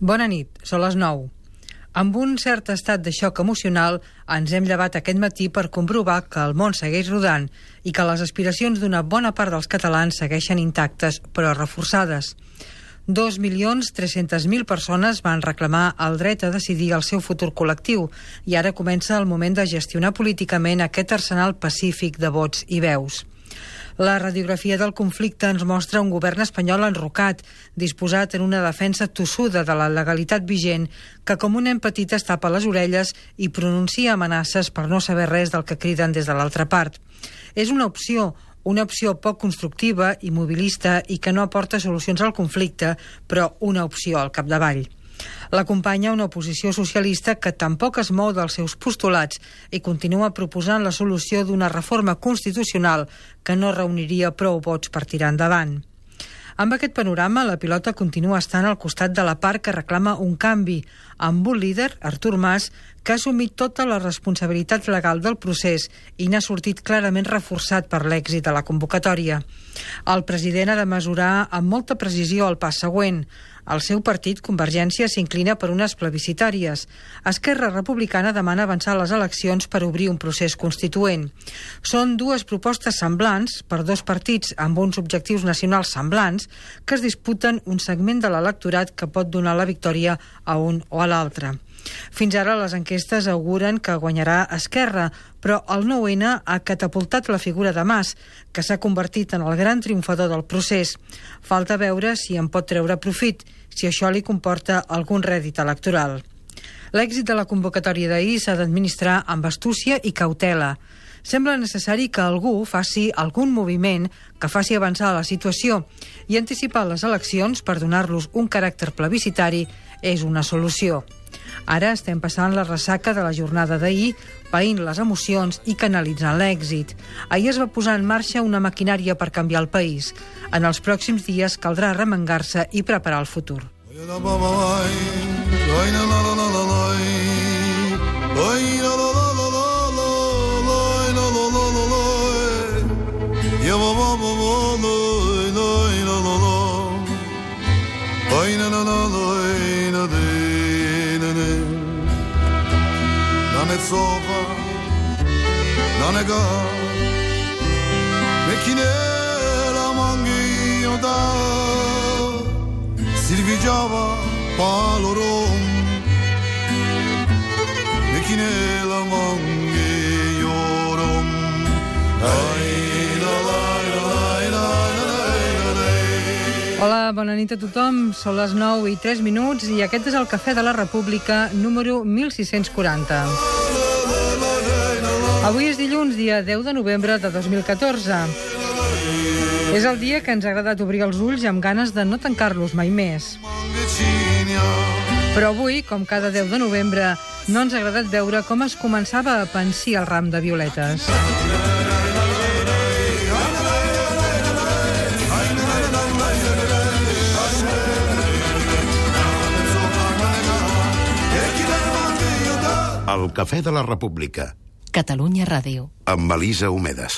Bona nit, són les 9. Amb un cert estat de xoc emocional ens hem llevat aquest matí per comprovar que el món segueix rodant i que les aspiracions d'una bona part dels catalans segueixen intactes però reforçades. 2.300.000 persones van reclamar el dret a decidir el seu futur col·lectiu i ara comença el moment de gestionar políticament aquest arsenal pacífic de vots i veus. La radiografia del conflicte ens mostra un govern espanyol enrocat, disposat en una defensa tossuda de la legalitat vigent, que com un nen petit es tapa les orelles i pronuncia amenaces per no saber res del que criden des de l'altra part. És una opció, una opció poc constructiva i mobilista i que no aporta solucions al conflicte, però una opció al capdavall. L'acompanya una oposició socialista que tampoc es mou dels seus postulats i continua proposant la solució d'una reforma constitucional que no reuniria prou vots per tirar endavant. Amb aquest panorama, la pilota continua estant al costat de la part que reclama un canvi, amb un líder, Artur Mas, que ha assumit tota la responsabilitat legal del procés i n'ha sortit clarament reforçat per l'èxit de la convocatòria. El president ha de mesurar amb molta precisió el pas següent. El seu partit, Convergència, s'inclina per unes plebiscitàries. Esquerra Republicana demana avançar les eleccions per obrir un procés constituent. Són dues propostes semblants per dos partits amb uns objectius nacionals semblants que es disputen un segment de l'electorat que pot donar la victòria a un o a l'altre. Fins ara les enquestes auguren que guanyarà Esquerra, però el 9-N ha catapultat la figura de Mas, que s'ha convertit en el gran triomfador del procés. Falta veure si en pot treure profit, si això li comporta algun rèdit electoral. L'èxit de la convocatòria d'ahir s'ha d'administrar amb astúcia i cautela. Sembla necessari que algú faci algun moviment que faci avançar la situació i anticipar les eleccions per donar-los un caràcter plebiscitari és una solució. Ara estem passant la ressaca de la jornada d'ahir, païnt les emocions i canalitzant l'èxit. Ahir es va posar en marxa una maquinària per canviar el país. En els pròxims dies caldrà remengar-se i preparar el futur. נane sofa nane ga mekine la mangi oda silvi java palorom mekine la mangi yorum ay la la la Hola, bona nit a tothom. Són les 9 i 3 minuts i aquest és el Cafè de la República número 1640. Avui és dilluns, dia 10 de novembre de 2014. És el dia que ens ha agradat obrir els ulls amb ganes de no tancar-los mai més. Però avui, com cada 10 de novembre, no ens ha agradat veure com es començava a pensir el ram de violetes. El Cafè de la República, Catalunya Ràdio. amb Elisa Homedes.